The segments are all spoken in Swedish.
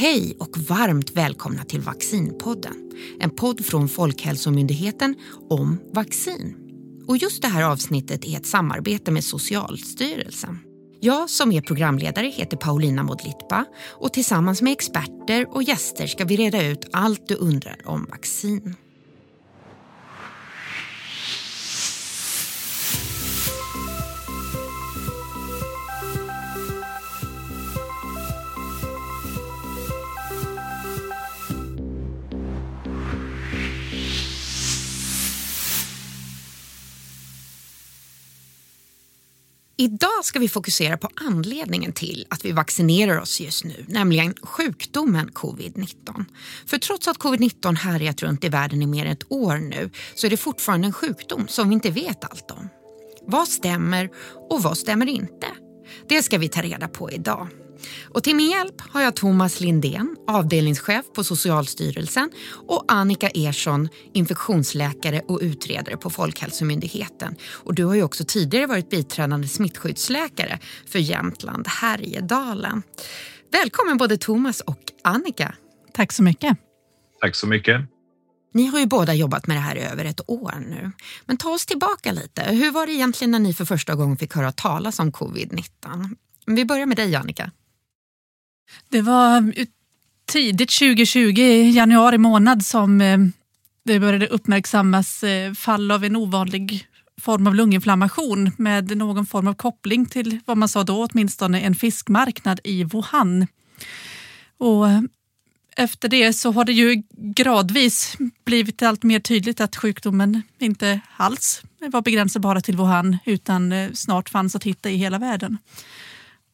Hej och varmt välkomna till Vaccinpodden. En podd från Folkhälsomyndigheten om vaccin. Och just det här avsnittet är ett samarbete med Socialstyrelsen. Jag som är programledare heter Paulina Modlitba och tillsammans med experter och gäster ska vi reda ut allt du undrar om vaccin. Idag ska vi fokusera på anledningen till att vi vaccinerar oss just nu, nämligen sjukdomen covid-19. För trots att covid-19 härjat runt i världen i mer än ett år nu så är det fortfarande en sjukdom som vi inte vet allt om. Vad stämmer och vad stämmer inte? Det ska vi ta reda på idag. Och till min hjälp har jag Thomas Lindén, avdelningschef på Socialstyrelsen och Annika Ersson, infektionsläkare och utredare på Folkhälsomyndigheten. Och du har ju också tidigare varit biträdande smittskyddsläkare för Jämtland Härjedalen. Välkommen både Thomas och Annika. Tack så mycket. Tack så mycket. Ni har ju båda jobbat med det här i över ett år nu. Men ta oss tillbaka lite. Hur var det egentligen när ni för första gången fick höra talas om covid-19? Vi börjar med dig Annika. Det var um, tidigt 2020, i januari månad, som um, det började uppmärksammas uh, fall av en ovanlig form av lunginflammation med någon form av koppling till vad man sa då åtminstone en fiskmarknad i Wuhan. Och um, efter det så har det ju gradvis blivit allt mer tydligt att sjukdomen inte alls var begränsad bara till Wuhan utan uh, snart fanns att hitta i hela världen.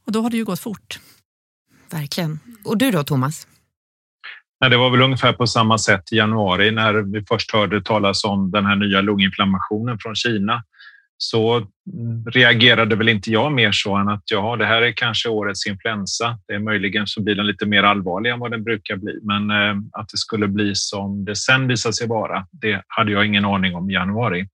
Och då har det ju gått fort. Verkligen. Och du då, Thomas? det var väl ungefär på samma sätt i januari när vi först hörde talas om den här nya lunginflammationen från Kina. Så reagerade väl inte jag mer så än att ja, det här är kanske årets influensa. Det är möjligen så blir den lite mer allvarlig än vad den brukar bli, men eh, att det skulle bli som det sen visade sig vara, det hade jag ingen aning om i januari.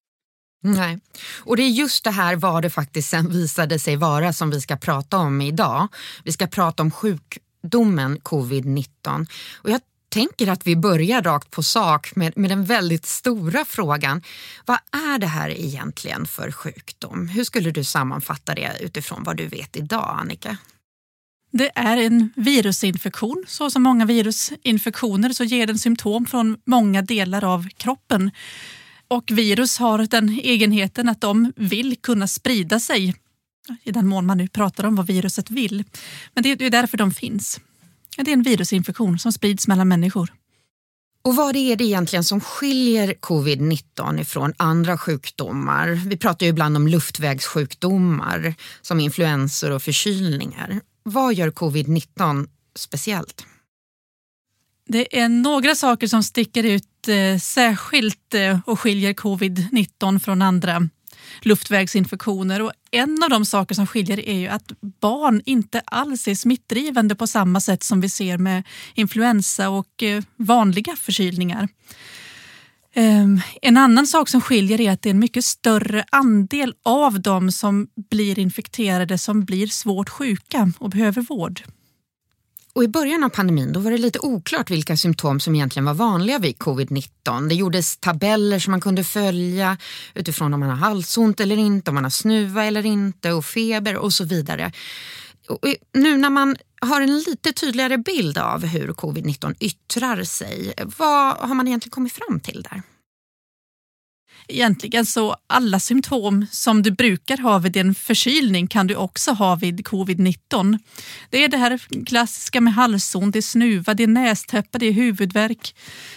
Nej, och det är just det här vad det faktiskt sen visade sig vara som vi ska prata om idag. Vi ska prata om sjukdomen covid-19 och jag tänker att vi börjar rakt på sak med, med den väldigt stora frågan. Vad är det här egentligen för sjukdom? Hur skulle du sammanfatta det utifrån vad du vet idag, Annika? Det är en virusinfektion. Så som många virusinfektioner så ger den symptom från många delar av kroppen. Och virus har den egenheten att de vill kunna sprida sig i den mån man nu pratar om vad viruset vill. Men det är därför de finns. Det är en virusinfektion som sprids mellan människor. Och vad är det egentligen som skiljer covid-19 ifrån andra sjukdomar? Vi pratar ju ibland om luftvägssjukdomar som influensor och förkylningar. Vad gör covid-19 speciellt? Det är några saker som sticker ut Eh, särskilt eh, och skiljer covid-19 från andra luftvägsinfektioner. Och en av de saker som skiljer är ju att barn inte alls är smittdrivande på samma sätt som vi ser med influensa och eh, vanliga förkylningar. Ehm, en annan sak som skiljer är att det är en mycket större andel av dem som blir infekterade som blir svårt sjuka och behöver vård. Och I början av pandemin då var det lite oklart vilka symptom som egentligen var vanliga vid covid-19. Det gjordes tabeller som man kunde följa utifrån om man har halsont eller inte, om man har snuva eller inte och feber och så vidare. Och nu när man har en lite tydligare bild av hur covid-19 yttrar sig, vad har man egentligen kommit fram till där? Egentligen så alla symptom som du brukar ha vid en förkylning kan du också ha vid covid-19. Det är det här klassiska med halsont, det är snuva, det är nästäppa, det är huvudvärk.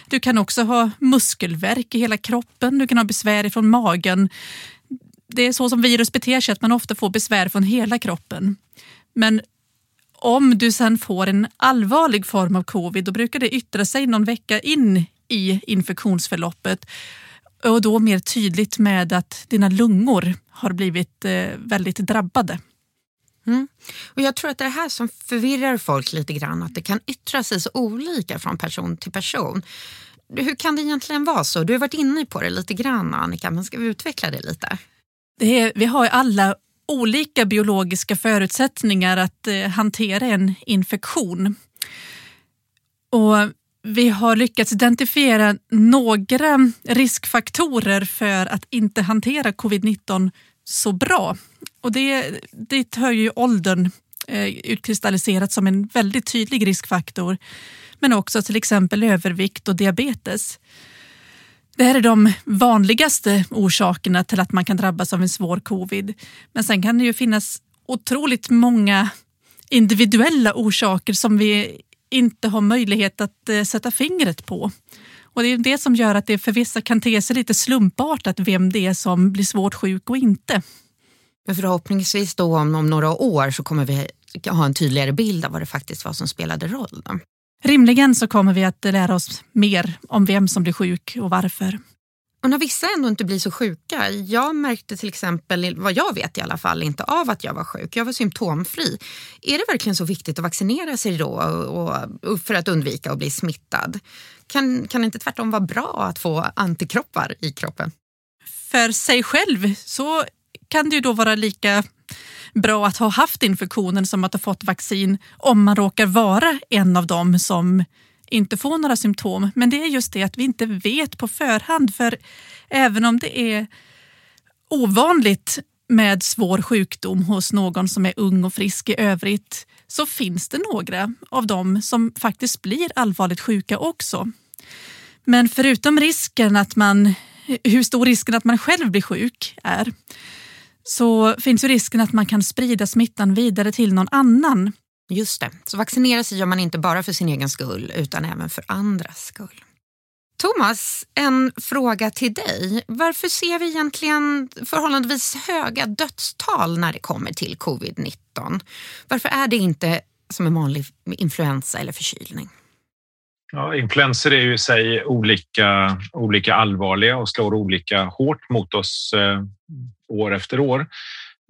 Du kan också ha muskelvärk i hela kroppen, du kan ha besvär från magen. Det är så som virus beter sig, att man ofta får besvär från hela kroppen. Men om du sen får en allvarlig form av covid, då brukar det yttra sig någon vecka in i infektionsförloppet och då mer tydligt med att dina lungor har blivit eh, väldigt drabbade. Mm. Och Jag tror att det är här som förvirrar folk lite grann, att det kan yttra sig så olika från person till person. Hur kan det egentligen vara så? Du har varit inne på det lite grann Annika, men ska vi utveckla det lite? Det är, vi har alla olika biologiska förutsättningar att eh, hantera en infektion. Och vi har lyckats identifiera några riskfaktorer för att inte hantera covid-19 så bra. Och det, dit hör ju åldern eh, utkristalliserat som en väldigt tydlig riskfaktor. Men också till exempel övervikt och diabetes. Det här är de vanligaste orsakerna till att man kan drabbas av en svår covid. Men sen kan det ju finnas otroligt många individuella orsaker som vi inte har möjlighet att eh, sätta fingret på. Och Det är det som gör att det för vissa kan te sig lite slumpartat vem det är som blir svårt sjuk och inte. Men förhoppningsvis då om, om några år så kommer vi ha en tydligare bild av vad det faktiskt var som spelade roll. Rimligen så kommer vi att lära oss mer om vem som blir sjuk och varför. Och när vissa ändå inte blir så sjuka. Jag märkte till exempel, vad jag vet i alla fall, inte av att jag var sjuk. Jag var symptomfri. Är det verkligen så viktigt att vaccinera sig då och, och för att undvika att bli smittad? Kan, kan det inte tvärtom vara bra att få antikroppar i kroppen? För sig själv så kan det ju då vara lika bra att ha haft infektionen som att ha fått vaccin om man råkar vara en av dem som inte får några symptom. Men det är just det att vi inte vet på förhand. För även om det är ovanligt med svår sjukdom hos någon som är ung och frisk i övrigt så finns det några av dem som faktiskt blir allvarligt sjuka också. Men förutom risken att man, hur stor risken att man själv blir sjuk är så finns ju risken att man kan sprida smittan vidare till någon annan. Just det, så vaccinera sig gör man inte bara för sin egen skull utan även för andras skull. Thomas, en fråga till dig. Varför ser vi egentligen förhållandevis höga dödstal när det kommer till covid-19? Varför är det inte som en vanlig influensa eller förkylning? Ja, influenser är ju i sig olika, olika allvarliga och slår olika hårt mot oss eh, år efter år.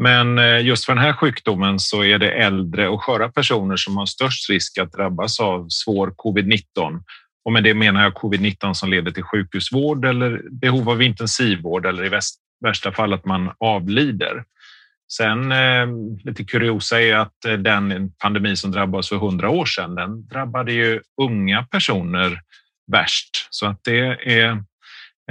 Men eh, just för den här sjukdomen så är det äldre och sköra personer som har störst risk att drabbas av svår covid-19. Och med det menar jag covid-19 som leder till sjukhusvård eller behov av intensivvård eller i värsta fall att man avlider. Sen eh, lite kuriosa är att eh, den pandemi som drabbade oss för hundra år sedan, den drabbade ju unga personer värst. Så att det är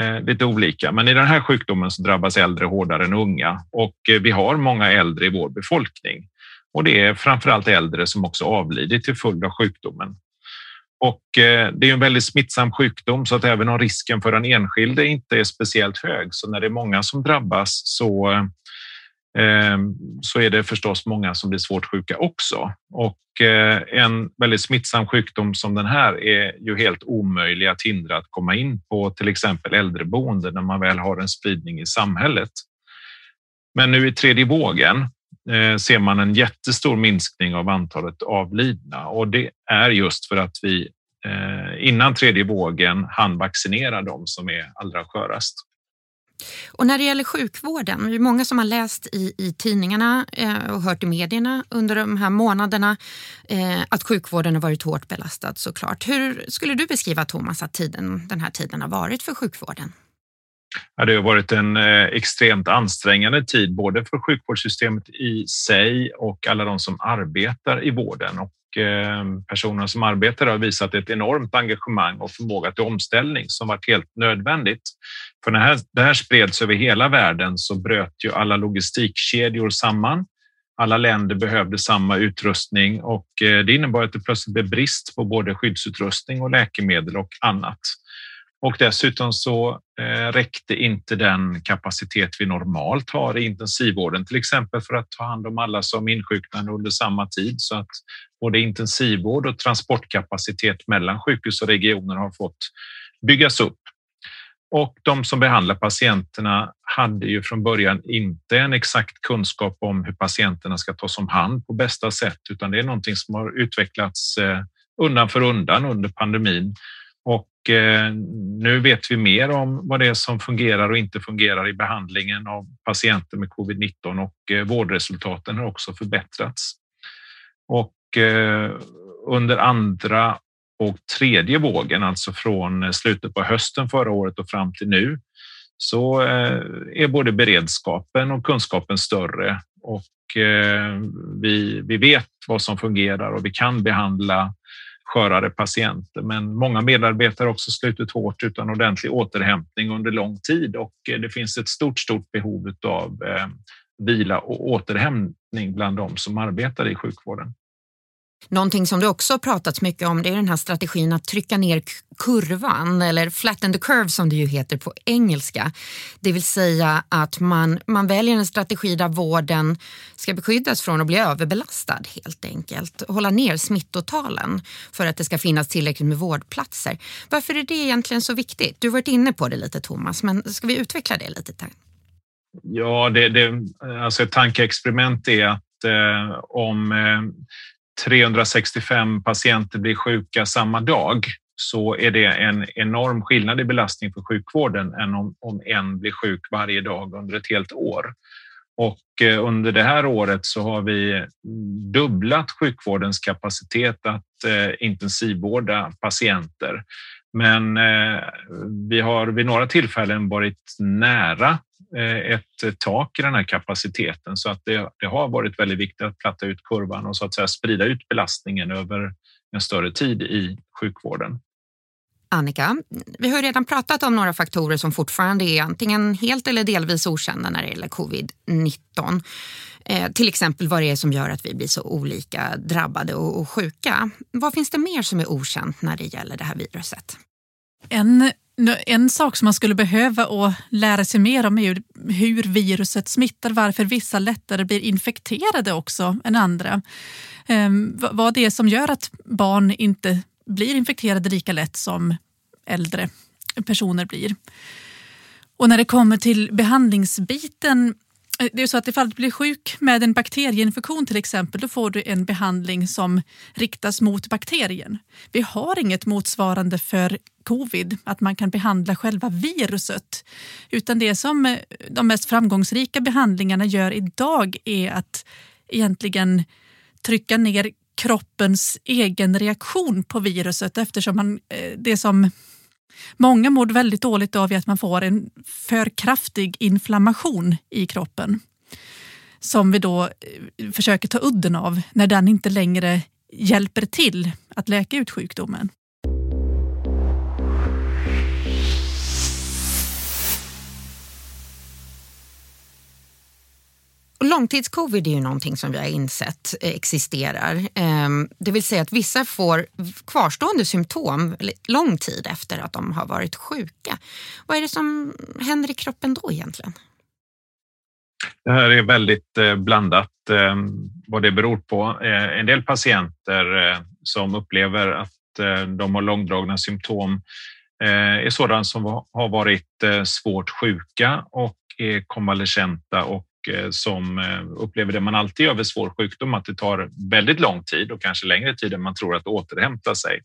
Eh, lite olika. Men i den här sjukdomen så drabbas äldre hårdare än unga och eh, vi har många äldre i vår befolkning. Och det är framförallt äldre som också avlidit till följd av sjukdomen. Och eh, det är en väldigt smittsam sjukdom så att även om risken för den enskilde inte är speciellt hög så när det är många som drabbas så Ehm, så är det förstås många som blir svårt sjuka också. Och eh, en väldigt smittsam sjukdom som den här är ju helt omöjlig att hindra att komma in på till exempel äldreboende när man väl har en spridning i samhället. Men nu i tredje vågen eh, ser man en jättestor minskning av antalet avlidna och det är just för att vi eh, innan tredje vågen hann vaccinera de som är allra skörast. Och när det gäller sjukvården, det är många som har läst i, i tidningarna eh, och hört i medierna under de här månaderna eh, att sjukvården har varit hårt belastad såklart. Hur skulle du beskriva Thomas att tiden, den här tiden har varit för sjukvården? Ja, det har varit en eh, extremt ansträngande tid både för sjukvårdssystemet i sig och alla de som arbetar i vården. Och eh, personerna som arbetar har visat ett enormt engagemang och förmåga till omställning som varit helt nödvändigt. För när det här, det här spreds över hela världen så bröt ju alla logistikkedjor samman. Alla länder behövde samma utrustning och eh, det innebar att det plötsligt blev brist på både skyddsutrustning och läkemedel och annat. Och dessutom så eh, räckte inte den kapacitet vi normalt har i intensivvården, till exempel för att ta hand om alla som insjuknade under samma tid. Så att både intensivvård och transportkapacitet mellan sjukhus och regioner har fått byggas upp. Och de som behandlar patienterna hade ju från början inte en exakt kunskap om hur patienterna ska tas om hand på bästa sätt, utan det är någonting som har utvecklats eh, undan för undan under pandemin. Och eh, nu vet vi mer om vad det är som fungerar och inte fungerar i behandlingen av patienter med covid-19 och eh, vårdresultaten har också förbättrats. Och eh, under andra och tredje vågen, alltså från eh, slutet på hösten förra året och fram till nu, så eh, är både beredskapen och kunskapen större och vi, vi vet vad som fungerar och vi kan behandla skörare patienter. Men många medarbetare har också slutit hårt utan ordentlig återhämtning under lång tid och eh, det finns ett stort, stort behov av eh, vila och återhämtning bland de som arbetar i sjukvården. Någonting som det också pratats mycket om det är den här strategin att trycka ner kurvan eller flatten the curve som det ju heter på engelska. Det vill säga att man, man väljer en strategi där vården ska beskyddas från att bli överbelastad helt enkelt. Hålla ner smittotalen för att det ska finnas tillräckligt med vårdplatser. Varför är det egentligen så viktigt? Du har varit inne på det lite Thomas, men ska vi utveckla det lite? Ja, det, det, alltså ett tankeexperiment är att eh, om eh, 365 patienter blir sjuka samma dag så är det en enorm skillnad i belastning för sjukvården än om, om en blir sjuk varje dag under ett helt år. Och eh, under det här året så har vi dubblat sjukvårdens kapacitet att eh, intensivvårda patienter. Men eh, vi har vid några tillfällen varit nära Eh, ett tak i den här kapaciteten så att det, det, har varit väldigt viktigt att platta ut kurvan och så att säga sprida ut belastningen över en större tid i sjukvården. Annika, vi har redan pratat om några faktorer som fortfarande är antingen helt eller delvis okända när det gäller covid-19. Eh, till exempel vad det är som gör att vi blir så olika drabbade och, och sjuka. Vad finns det mer som är okänt när det gäller det här viruset? En en sak som man skulle behöva och lära sig mer om är hur viruset smittar, varför vissa lättare blir infekterade också än andra. Ehm, vad det är som gör att barn inte blir infekterade lika lätt som äldre personer blir. Och när det kommer till behandlingsbiten Eh, det är så att ifall du blir sjuk med en bakterieinfektion till exempel, då får du en behandling som riktas mot bakterien. Vi har inget motsvarande för covid, att man kan behandla själva viruset. Utan det som eh, de mest framgångsrika behandlingarna gör idag är att egentligen trycka ner kroppens egen reaktion på viruset eftersom man, eh, det som Många mår väldigt dåligt av att man får en för kraftig inflammation i kroppen som vi då eh, försöker ta udden av när den inte längre hjälper till att läka ut sjukdomen. Långtidscovid är ju någonting som vi har insett eh, existerar. Ehm, det vill säga att vissa får kvarstående symptom lång tid efter att de har varit sjuka. Vad är det som händer i kroppen då egentligen? Det här är väldigt eh, blandat ehm, vad det beror på. Eh, en del patienter som upplever att de har långdragna symptom är sådana som har varit svårt sjuka och är konvalescenta och Eh, som eh, upplever det man alltid gör vid svår sjukdom, att det tar väldigt lång tid och kanske längre tid än man tror att återhämta sig.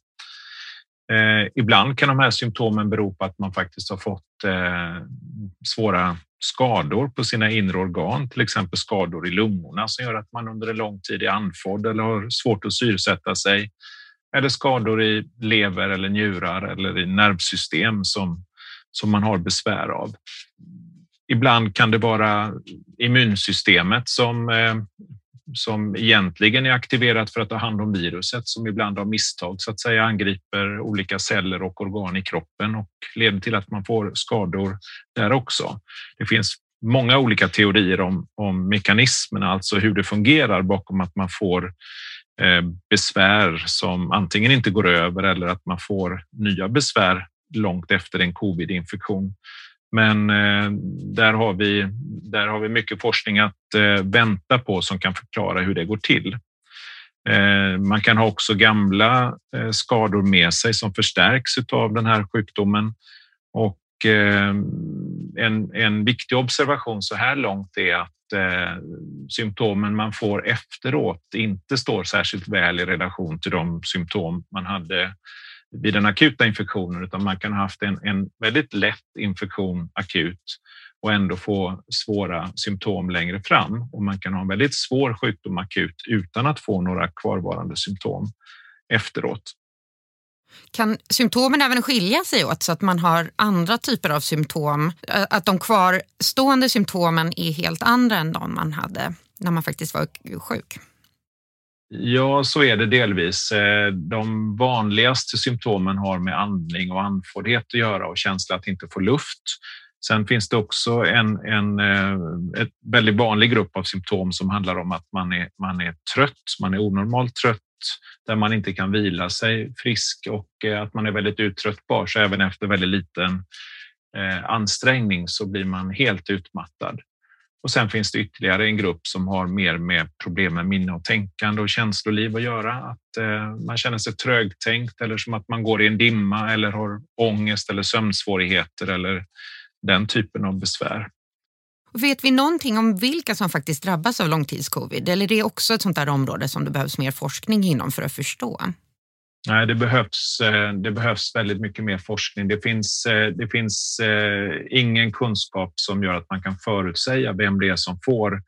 Eh, ibland kan de här symptomen bero på att man faktiskt har fått svåra skador på sina inre organ, till exempel skador i lungorna som gör att man under en lång tid är andfådd eller har svårt att syresätta sig. Eller skador i lever eller njurar eller i nervsystem som, som man har besvär av. Ibland kan det vara immunsystemet som, eh, som egentligen är aktiverat för att ta hand om viruset som ibland av misstag så att säga angriper olika celler och organ i kroppen och leder till att man får skador där också. Det finns många olika teorier om, om mekanismerna, alltså hur det fungerar bakom att man får eh, besvär som antingen inte går över eller att man får nya besvär långt efter en covid-infektion. Men eh, där har, vi, där har vi mycket forskning att eh, vänta på som kan förklara hur det går till. Eh, man kan ha också gamla skador med sig som förstärks av den här sjukdomen. Och en, en viktig observation så här långt är att symptomen man får efteråt inte står särskilt väl i relation till de symptom man hade vid den akuta infektionen utan man kan ha haft en, en väldigt lätt infektion akut och ändå få svåra symptom längre fram och man kan ha en väldigt svår sjukdom akut utan att få några kvarvarande symptom efteråt. Kan symptomen även skilja sig åt så att man har andra typer av symptom? Att de kvarstående symptomen är helt andra än de man hade när man faktiskt var sjuk? Ja, så är det delvis. Eh, de vanligaste symptomen har med andning och andfåddhet att göra och känsla att inte få luft. Sen finns det också en, en eh, ett väldigt vanlig grupp av symptom som handlar om att man är, man är trött, man är onormalt trött, där man inte kan vila sig frisk och eh, att man är väldigt uttröttbar. Så även efter väldigt liten ansträngning så blir man helt utmattad. Och sen finns det ytterligare en grupp som har mer med problem med minne och tänkande och känsloliv att göra. Att eh, man känner sig trögtänkt eller som att man går i en dimma eller har ångest eller sömnsvårigheter eller den typen av besvär. Vet vi någonting om vilka som faktiskt drabbas av långtidscovid eller är det också ett sånt där område som det behövs mer forskning inom för att förstå? Nej, det behövs, eh, det behövs väldigt mycket mer forskning. Det finns, eh, det finns eh, ingen kunskap som gör att man kan förutsäga vem det är som får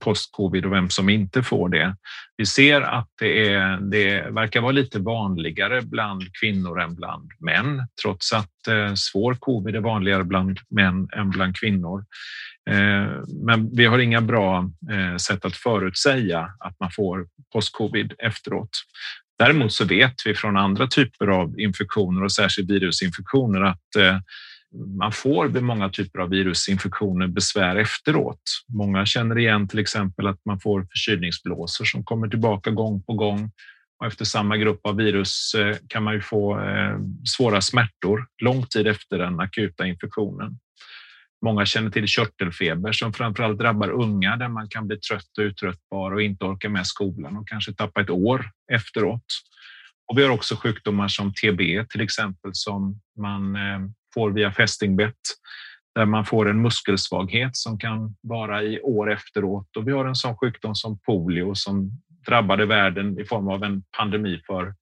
post-covid och vem som inte får det. Vi ser att det, är, det verkar vara lite vanligare bland kvinnor än bland män, trots att svår covid är vanligare bland män än bland kvinnor. Men vi har inga bra sätt att förutsäga att man får post-covid efteråt. Däremot så vet vi från andra typer av infektioner och särskilt virusinfektioner att eh, man får vid många typer av virusinfektioner besvär efteråt. Många känner igen till exempel att man får förkylningsblåsor som kommer tillbaka gång på gång och efter samma grupp av virus eh, kan man ju få eh, svåra smärtor lång tid efter den akuta infektionen. Många känner till körtelfeber som framförallt drabbar unga där man kan bli trött och uttröttbar och inte orka med skolan och kanske tappa ett år efteråt. Och vi har också sjukdomar som TB till exempel som man eh, får via fästingbett där man får en muskelsvaghet som kan vara i år efteråt. Och vi har en sån sjukdom som polio som drabbade världen i form av en pandemi för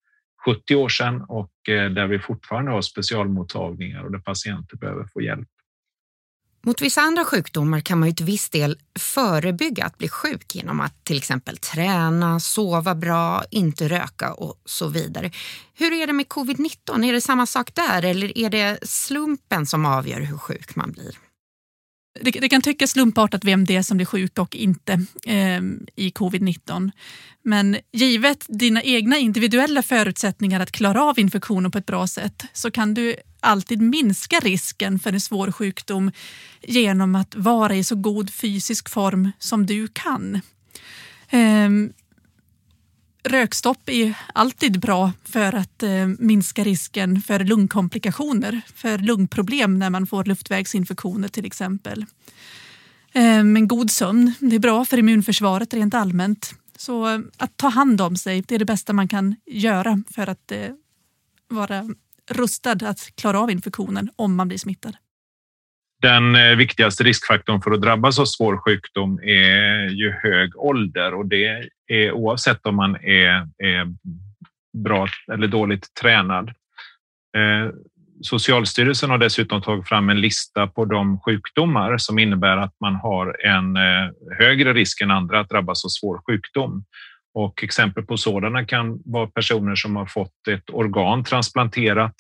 70 år sedan och eh, där vi fortfarande har specialmottagningar och där patienter behöver få hjälp. Mot vissa andra sjukdomar kan man ju till viss del förebygga att bli sjuk genom att till exempel träna, sova bra, inte röka och så vidare. Hur är det med covid-19? Är det samma sak där eller är det slumpen som avgör hur sjuk man blir? Det, det, kan tyckas slumpartat vem det är som blir sjuk och inte eh, i covid-19. Men givet dina egna individuella förutsättningar att klara av infektionen på ett bra sätt så kan du alltid minska risken för en svår sjukdom genom att vara i så god fysisk form som du kan. Eh, rökstopp är alltid bra för att eh, minska risken för lungkomplikationer, för lungproblem när man får luftvägsinfektioner till exempel. Eh, men god sömn, det är bra för immunförsvaret rent allmänt. Så eh, att ta hand om sig, det är det bästa man kan göra för att eh, vara rustad att klara av infektionen om man blir smittad. Den eh, viktigaste riskfaktorn för att drabbas av svår sjukdom är ju hög ålder och det är oavsett om man är, är bra eller dåligt tränad. Eh, Socialstyrelsen har dessutom tagit fram en lista på de sjukdomar som innebär att man har en eh, högre risk än andra att drabbas av svår sjukdom. Och exempel på sådana kan vara personer som har fått ett organ transplanterat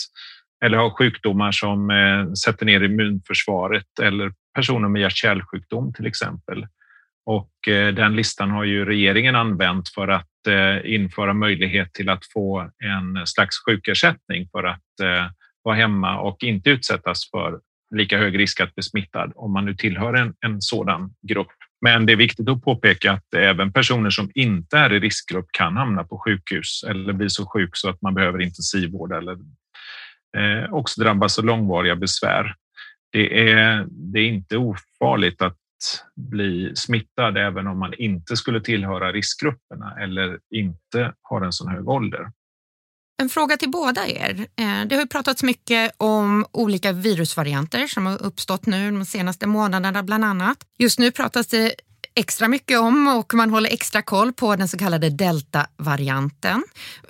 eller har sjukdomar som eh, sätter ner immunförsvaret eller personer med hjärt-kärlsjukdom till exempel. Och eh, den listan har ju regeringen använt för att eh, införa möjlighet till att få en slags sjukersättning för att eh, vara hemma och inte utsättas för lika hög risk att bli smittad om man nu tillhör en, en sådan grupp. Men det är viktigt att påpeka att även personer som inte är i riskgrupp kan hamna på sjukhus eller bli så sjuk så att man behöver intensivvård eller Eh, också drabbas av långvariga besvär. Det är, det är inte ofarligt att bli smittad även om man inte skulle tillhöra riskgrupperna eller inte har en så hög ålder. En fråga till båda er. Eh, det har pratats mycket om olika virusvarianter som har uppstått nu de senaste månaderna bland annat. Just nu pratas det extra mycket om och man håller extra koll på den så kallade deltavarianten.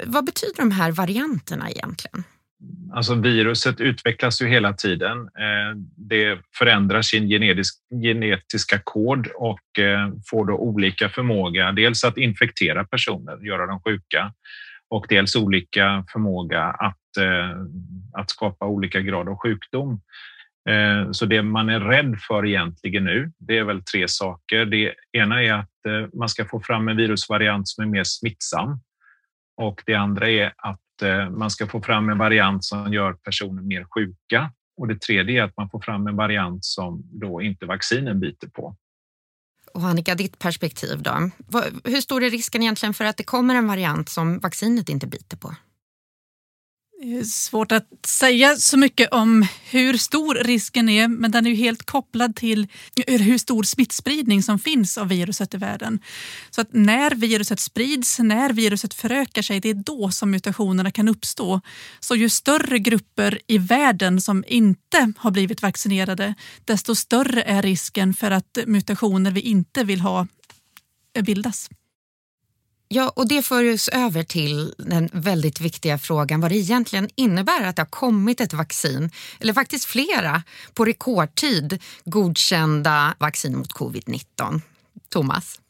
Vad betyder de här varianterna egentligen? Alltså viruset utvecklas ju hela tiden. Eh, det förändrar sin genetiska kod och eh, får då olika förmåga. Dels att infektera personer, göra dem sjuka och dels olika förmåga att, eh, att skapa olika grad av sjukdom. Så det man är rädd för egentligen nu, det är väl tre saker. Det ena är att man ska få fram en virusvariant som är mer smittsam. Och det andra är att Eh, man ska få fram en variant som gör personer mer sjuka. Och det tredje är att man får fram en variant som då inte vaccinen biter på. Och Annika, ditt perspektiv då? Hur stor är risken egentligen för att det kommer en variant som vaccinet inte biter på? Svårt att säga så mycket om hur stor risken är men den är ju helt kopplad till hur stor smittspridning som finns av viruset i världen. Så att när viruset sprids, när viruset förökar sig, det är då som mutationerna kan uppstå. Så ju större grupper i världen som inte har blivit vaccinerade, desto större är risken för att mutationer vi inte vill ha bildas. Ja, och det för oss över till den väldigt viktiga frågan vad det egentligen innebär att det har kommit ett vaccin, eller faktiskt flera, på rekordtid godkända vaccin mot covid-19. Thomas?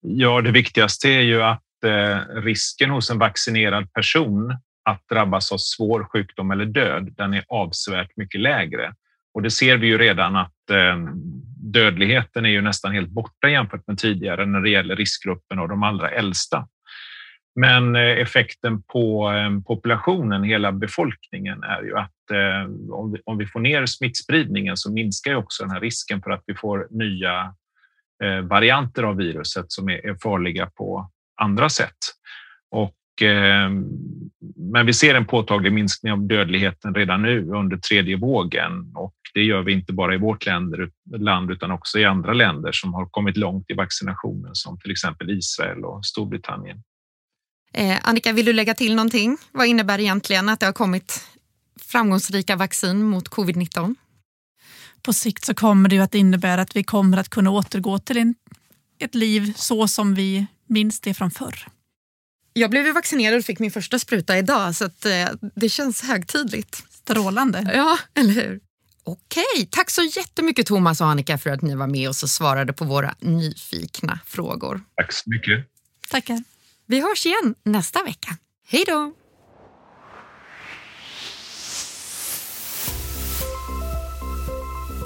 Ja, det viktigaste är ju att eh, risken hos en vaccinerad person att drabbas av svår sjukdom eller död, den är avsevärt mycket lägre. Och det ser vi ju redan att eh, dödligheten är ju nästan helt borta jämfört med tidigare när det gäller riskgruppen och de allra äldsta. Men eh, effekten på eh, populationen, hela befolkningen, är ju att eh, om vi får ner smittspridningen så minskar ju också den här risken för att vi får nya eh, varianter av viruset som är farliga på andra sätt. Och men vi ser en påtaglig minskning av dödligheten redan nu under tredje vågen och det gör vi inte bara i vårt länder, land utan också i andra länder som har kommit långt i vaccinationen som till exempel Israel och Storbritannien. Eh, Annika, vill du lägga till någonting? Vad innebär egentligen att det har kommit framgångsrika vaccin mot covid-19? På sikt så kommer det att innebära att vi kommer att kunna återgå till en, ett liv så som vi minns det från förr. Jag blev vaccinerad och fick min första spruta idag så att, eh, det känns högtidligt. Strålande. Ja, eller hur? Okej, tack så jättemycket Thomas och Annika för att ni var med oss och svarade på våra nyfikna frågor. Tack så mycket. Tackar. Vi hörs igen nästa vecka. Hej då!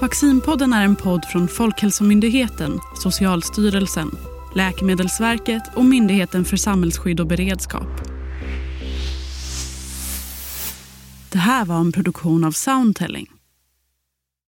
Vaccinpodden är en podd från Folkhälsomyndigheten, Socialstyrelsen, Läkemedelsverket och Myndigheten för samhällsskydd och beredskap. Det här var en produktion av Soundtelling